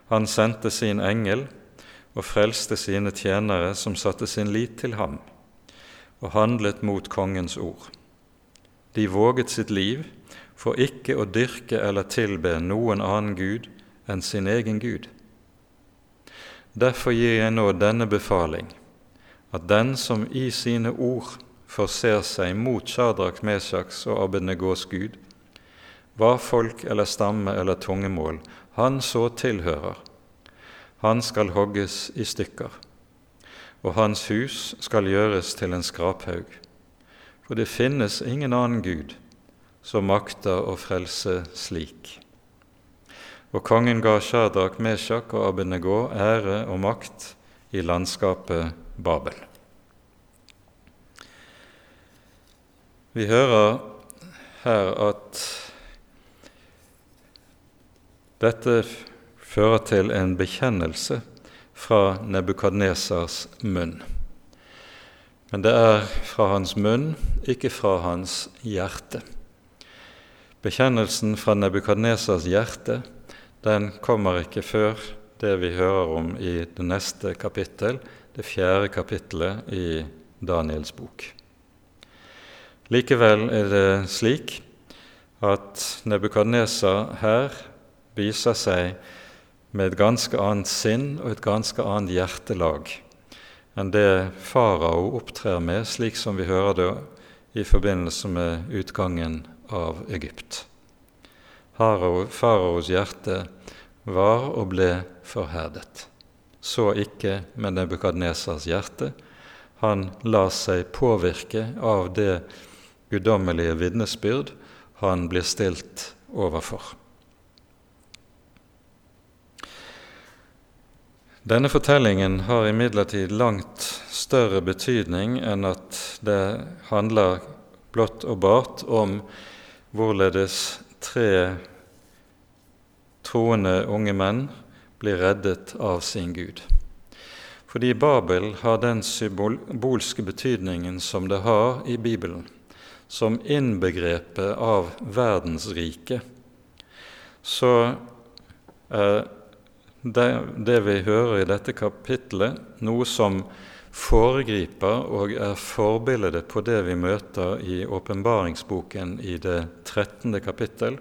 [SPEAKER 1] Han sendte sin engel og frelste sine tjenere som satte sin lit til ham, og handlet mot kongens ord. De våget sitt liv for ikke å dyrke eller tilbe noen annen gud enn sin egen Gud. Derfor gir jeg nå denne befaling, at den som i sine ord forser seg mot Shadrach, Mesjaks og Abednegos Gud, hva folk eller stamme eller tungemål han så tilhører, han skal hogges i stykker, og hans hus skal gjøres til en skraphaug. For det finnes ingen annen Gud som makter å frelse slik. Og kongen ga Shadrach, Meshach og Abednego ære og makt i landskapet Babel. Vi hører her at dette fører til en bekjennelse fra Nebukadnesars munn. Men det er fra hans munn, ikke fra hans hjerte. Bekjennelsen fra Nebukadnesas hjerte den kommer ikke før det vi hører om i det neste kapittel, det fjerde kapittelet i Daniels bok. Likevel er det slik at Nebukadnesa her viser seg med et ganske annet sinn og et ganske annet hjertelag enn det farao opptrer med, slik som vi hører det i forbindelse med utgangen av Egypt. Faraos hjerte var og ble forherdet. Så ikke med Nebukadnesas hjerte. Han la seg påvirke av det guddommelige vitnesbyrd han blir stilt overfor. Denne fortellingen har imidlertid langt større betydning enn at det handler blott og bart om hvorledes tre troende unge menn blir reddet av sin Gud. Fordi Babel har den symbolske betydningen som det har i Bibelen, som innbegrepet av verdensriket, så er det, det vi hører i dette kapitlet, noe som foregriper og er forbildet på det vi møter i åpenbaringsboken i det 13. kapittel,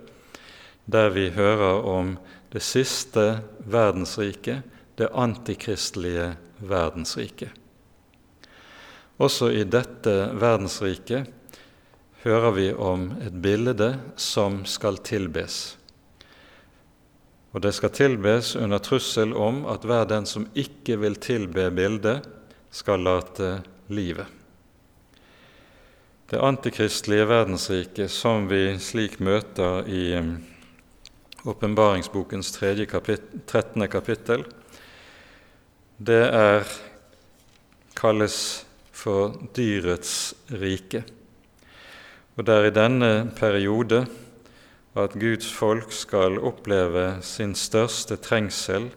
[SPEAKER 1] der vi hører om det siste verdensriket, det antikristelige verdensriket. Også i dette verdensriket hører vi om et bilde som skal tilbes. Og det skal tilbes under trussel om at hver den som ikke vil tilbe bildet, skal late livet. Det antikristelige verdensriket som vi slik møter i um, åpenbaringsbokens 13. kapittel, det er, kalles for dyrets rike. Og det er i denne periode at Guds folk skal oppleve sin største trengsel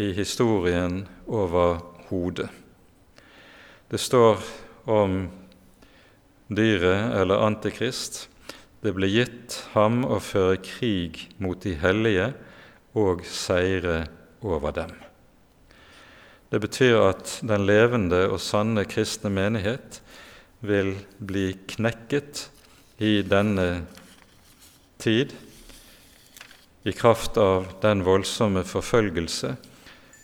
[SPEAKER 1] i historien over hodet. Det står om dyret eller Antikrist. Det ble gitt ham å føre krig mot de hellige og seire over dem. Det betyr at den levende og sanne kristne menighet vil bli knekket i denne tid i kraft av den voldsomme forfølgelse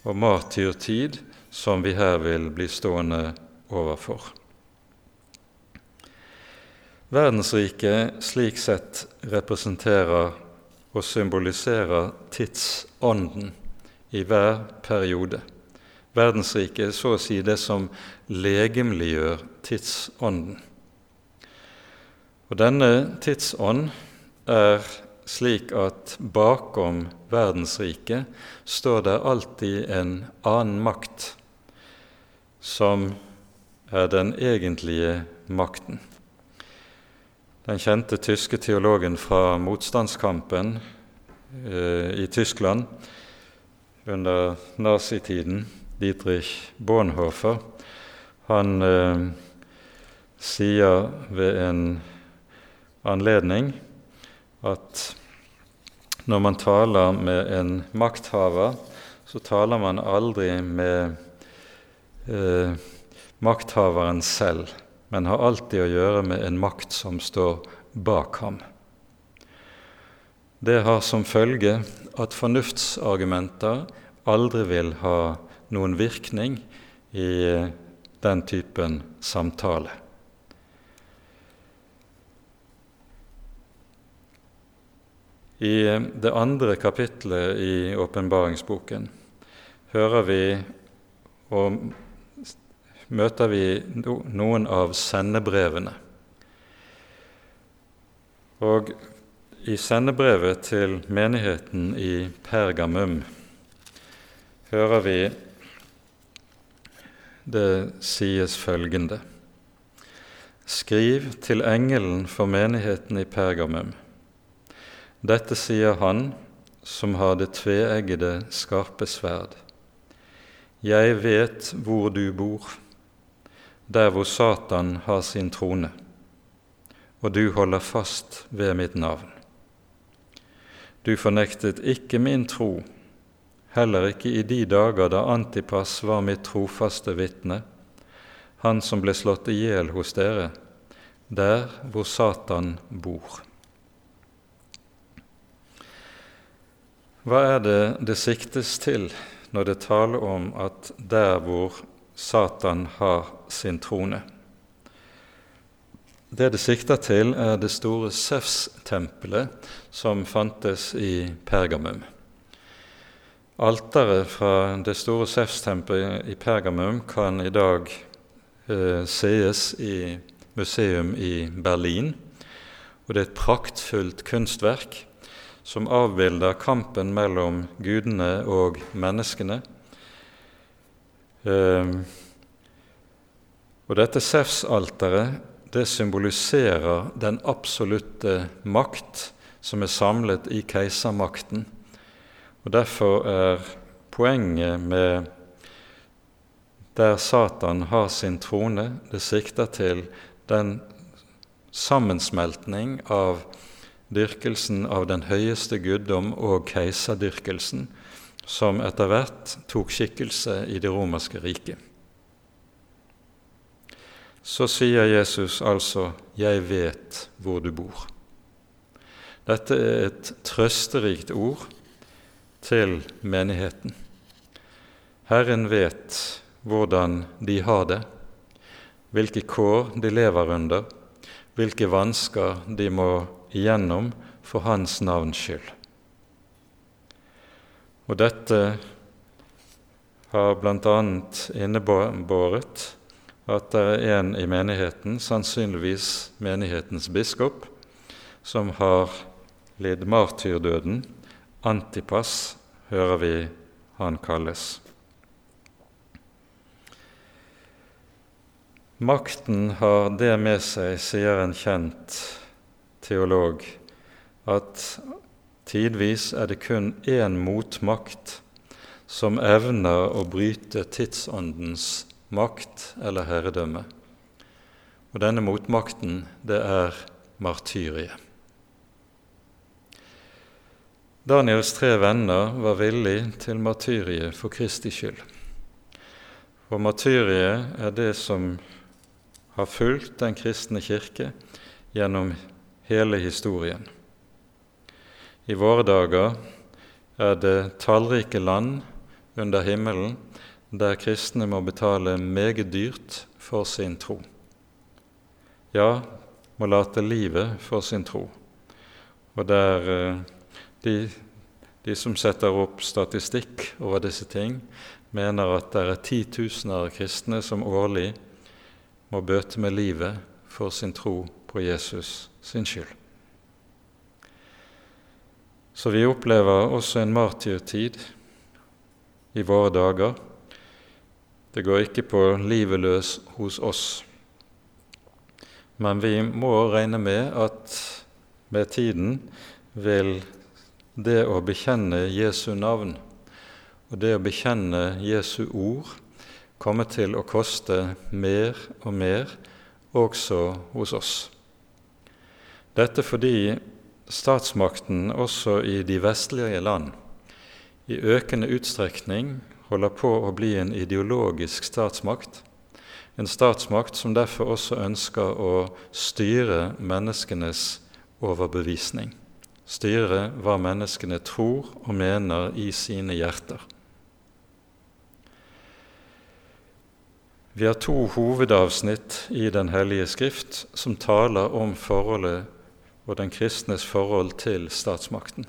[SPEAKER 1] og martyrtid som vi her vil bli stående overfor. Verdensriket slik sett representerer og symboliserer tidsånden i hver periode. Verdensriket er så å si det som legemliggjør tidsånden. Og denne tidsånd er slik at bakom verdensriket står det alltid en annen makt som er den egentlige makten. Den kjente tyske teologen fra motstandskampen eh, i Tyskland under nazitiden, Dietrich Bonhoeffer, han eh, sier ved en anledning at når man taler med en makthaver, så taler man aldri med eh, makthaveren selv, men har alltid å gjøre med en makt som står bak ham. Det har som følge at fornuftsargumenter aldri vil ha noen virkning i den typen samtale. I det andre kapitlet i åpenbaringsboken hører vi og møter vi noen av sendebrevene. Og i sendebrevet til menigheten i Pergamum hører vi det sies følgende Skriv til engelen for menigheten i Pergamum. Dette sier han som har det tveeggede, skarpe sverd. Jeg vet hvor du bor, der hvor Satan har sin trone, og du holder fast ved mitt navn. Du fornektet ikke min tro, heller ikke i de dager da Antipas var mitt trofaste vitne, han som ble slått i hjel hos dere, der hvor Satan bor. Hva er det det siktes til når det taler om at der hvor Satan har sin trone. Det det sikter til, er det store Sefs-tempelet som fantes i Pergamum. Alteret fra det store Sefs-tempelet i Pergamum kan i dag eh, sees i museum i Berlin. Og det er et praktfullt kunstverk som avbilder kampen mellom gudene og menneskene. Ehm, og dette Sefs-alteret det symboliserer den absolutte makt som er samlet i keisermakten. Og Derfor er poenget med der Satan har sin trone, det sikter til den sammensmeltning av dyrkelsen av den høyeste guddom og keiserdyrkelsen, som etter hvert tok skikkelse i det romerske riket. Så sier Jesus altså 'Jeg vet hvor du bor'. Dette er et trøsterikt ord til menigheten. Herren vet hvordan de har det, hvilke kår de lever under, hvilke vansker de må igjennom for Hans navns skyld. Og dette har bl.a. innebåret at det er en i menigheten, sannsynligvis menighetens biskop, som har lidd martyrdøden. Antipas hører vi han kalles. Makten har det med seg, sier en kjent teolog at tidvis er det kun én motmakt som evner å bryte tidsåndens makt eller herredømme. Og denne motmakten, det er martyriet. Daniels tre venner var villige til martyriet for Kristi skyld. Og martyriet er det som har fulgt den kristne kirke gjennom hele historien. I våre dager er det tallrike land under himmelen der kristne må betale meget dyrt for sin tro. Ja, må late livet for sin tro. Og der eh, de, de som setter opp statistikk over disse ting, mener at det er titusener av kristne som årlig må bøte med livet for sin tro på Jesus sin skyld. Så vi opplever også en martyrtid i våre dager. Det går ikke på livet løs hos oss. Men vi må regne med at med tiden vil det å bekjenne Jesu navn og det å bekjenne Jesu ord komme til å koste mer og mer også hos oss. Dette fordi statsmakten også i de vestlige land i økende utstrekning holder på å bli en ideologisk statsmakt, en statsmakt som derfor også ønsker å styre menneskenes overbevisning, styre hva menneskene tror og mener i sine hjerter. Vi har to hovedavsnitt i Den hellige skrift som taler om forholdet og den kristnes forhold til statsmakten.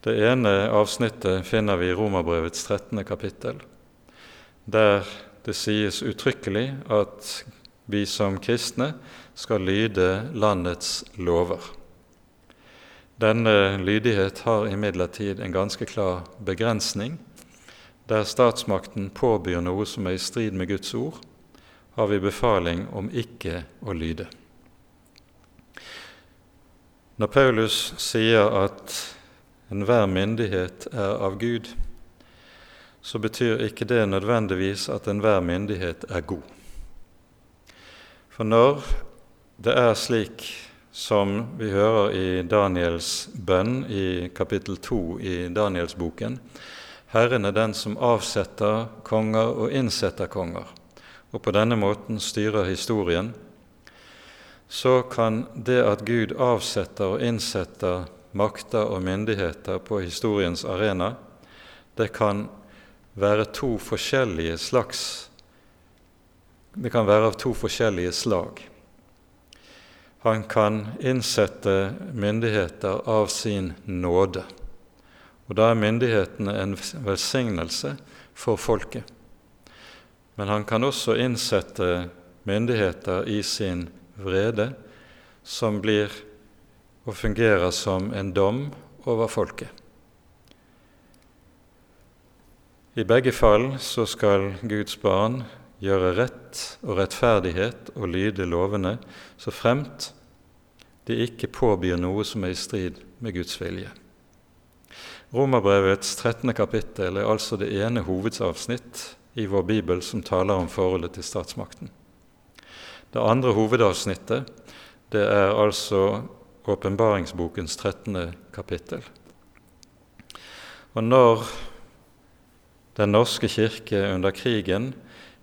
[SPEAKER 1] Det ene avsnittet finner vi i Romerbrevets 13. kapittel, der det sies uttrykkelig at vi som kristne skal lyde landets lover. Denne lydighet har imidlertid en ganske klar begrensning. Der statsmakten påbyr noe som er i strid med Guds ord, har vi befaling om ikke å lyde. Når Paulus sier at enhver myndighet er av Gud, så betyr ikke det nødvendigvis at enhver myndighet er god. For når det er slik som vi hører i Daniels bønn i kapittel 2 i Danielsboken, Herren er den som avsetter konger og innsetter konger, og på denne måten styrer historien, så kan det at Gud avsetter og innsetter makter og myndigheter på historiens arena, det kan være to forskjellige slags Det kan være av to forskjellige slag. Han kan innsette myndigheter av sin nåde. Og da er myndighetene en velsignelse for folket. Men han kan også innsette myndigheter i sin vrede, som blir og fungerer som en dom over folket. I begge fall så skal Guds barn gjøre rett og rettferdighet og lyde lovene, så fremt de ikke påbyr noe som er i strid med Guds vilje. Romerbrevets 13. kapittel er altså det ene hovedsavsnitt i vår bibel som taler om forholdet til statsmakten. Det andre hovedavsnittet det er altså åpenbaringsbokens 13. kapittel. Og når Den norske kirke under krigen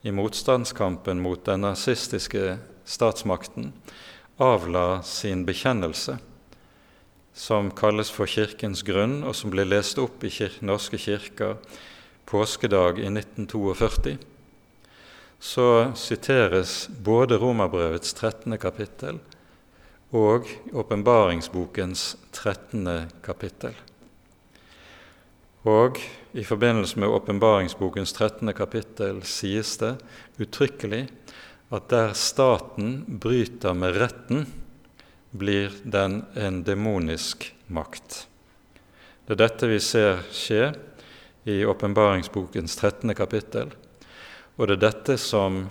[SPEAKER 1] i motstandskampen mot den nazistiske statsmakten avla sin bekjennelse, som kalles for Kirkens grunn, og som ble lest opp i kir norske kirker påskedag i 1942, så siteres både Romerbrevets 13. kapittel og åpenbaringsbokens 13. kapittel. Og i forbindelse med åpenbaringsbokens 13. kapittel sies det uttrykkelig at der staten bryter med retten, blir den en demonisk makt. Det er dette vi ser skje i åpenbaringsbokens 13. kapittel, og det er dette som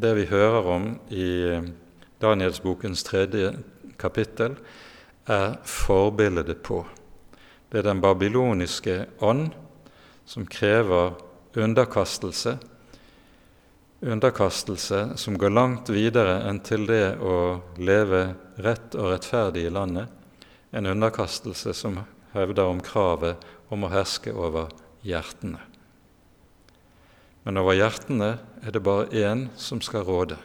[SPEAKER 1] det vi hører om i Danielsbokens tredje kapittel, er forbildet på. Det er den babyloniske ånd som krever underkastelse, underkastelse som går langt videre enn til det å leve rett og rettferdig i landet, en underkastelse som hevder om kravet om å herske over hjertene. Men over hjertene er det bare én som skal råde,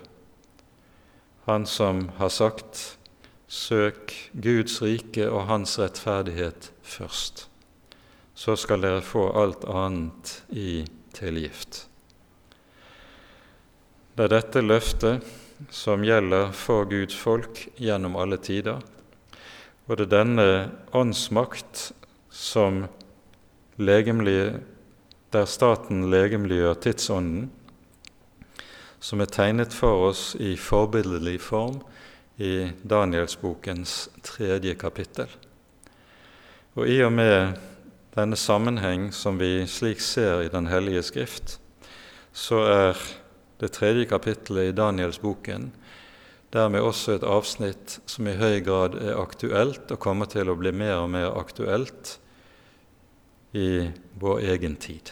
[SPEAKER 1] han som har sagt 'Søk Guds rike og Hans rettferdighet først', så skal dere få alt annet i tilgift. Det er dette løftet som gjelder for Guds folk gjennom alle tider, og det er denne åndsmakt som der staten legemliggjør tidsånden, som er tegnet for oss i forbilledlig form i Danielsbokens tredje kapittel. Og i og med denne sammenheng som vi slik ser i Den hellige skrift, så er det tredje kapittelet i Danielsboken dermed også et avsnitt som i høy grad er aktuelt og kommer til å bli mer og mer aktuelt i vår egen tid.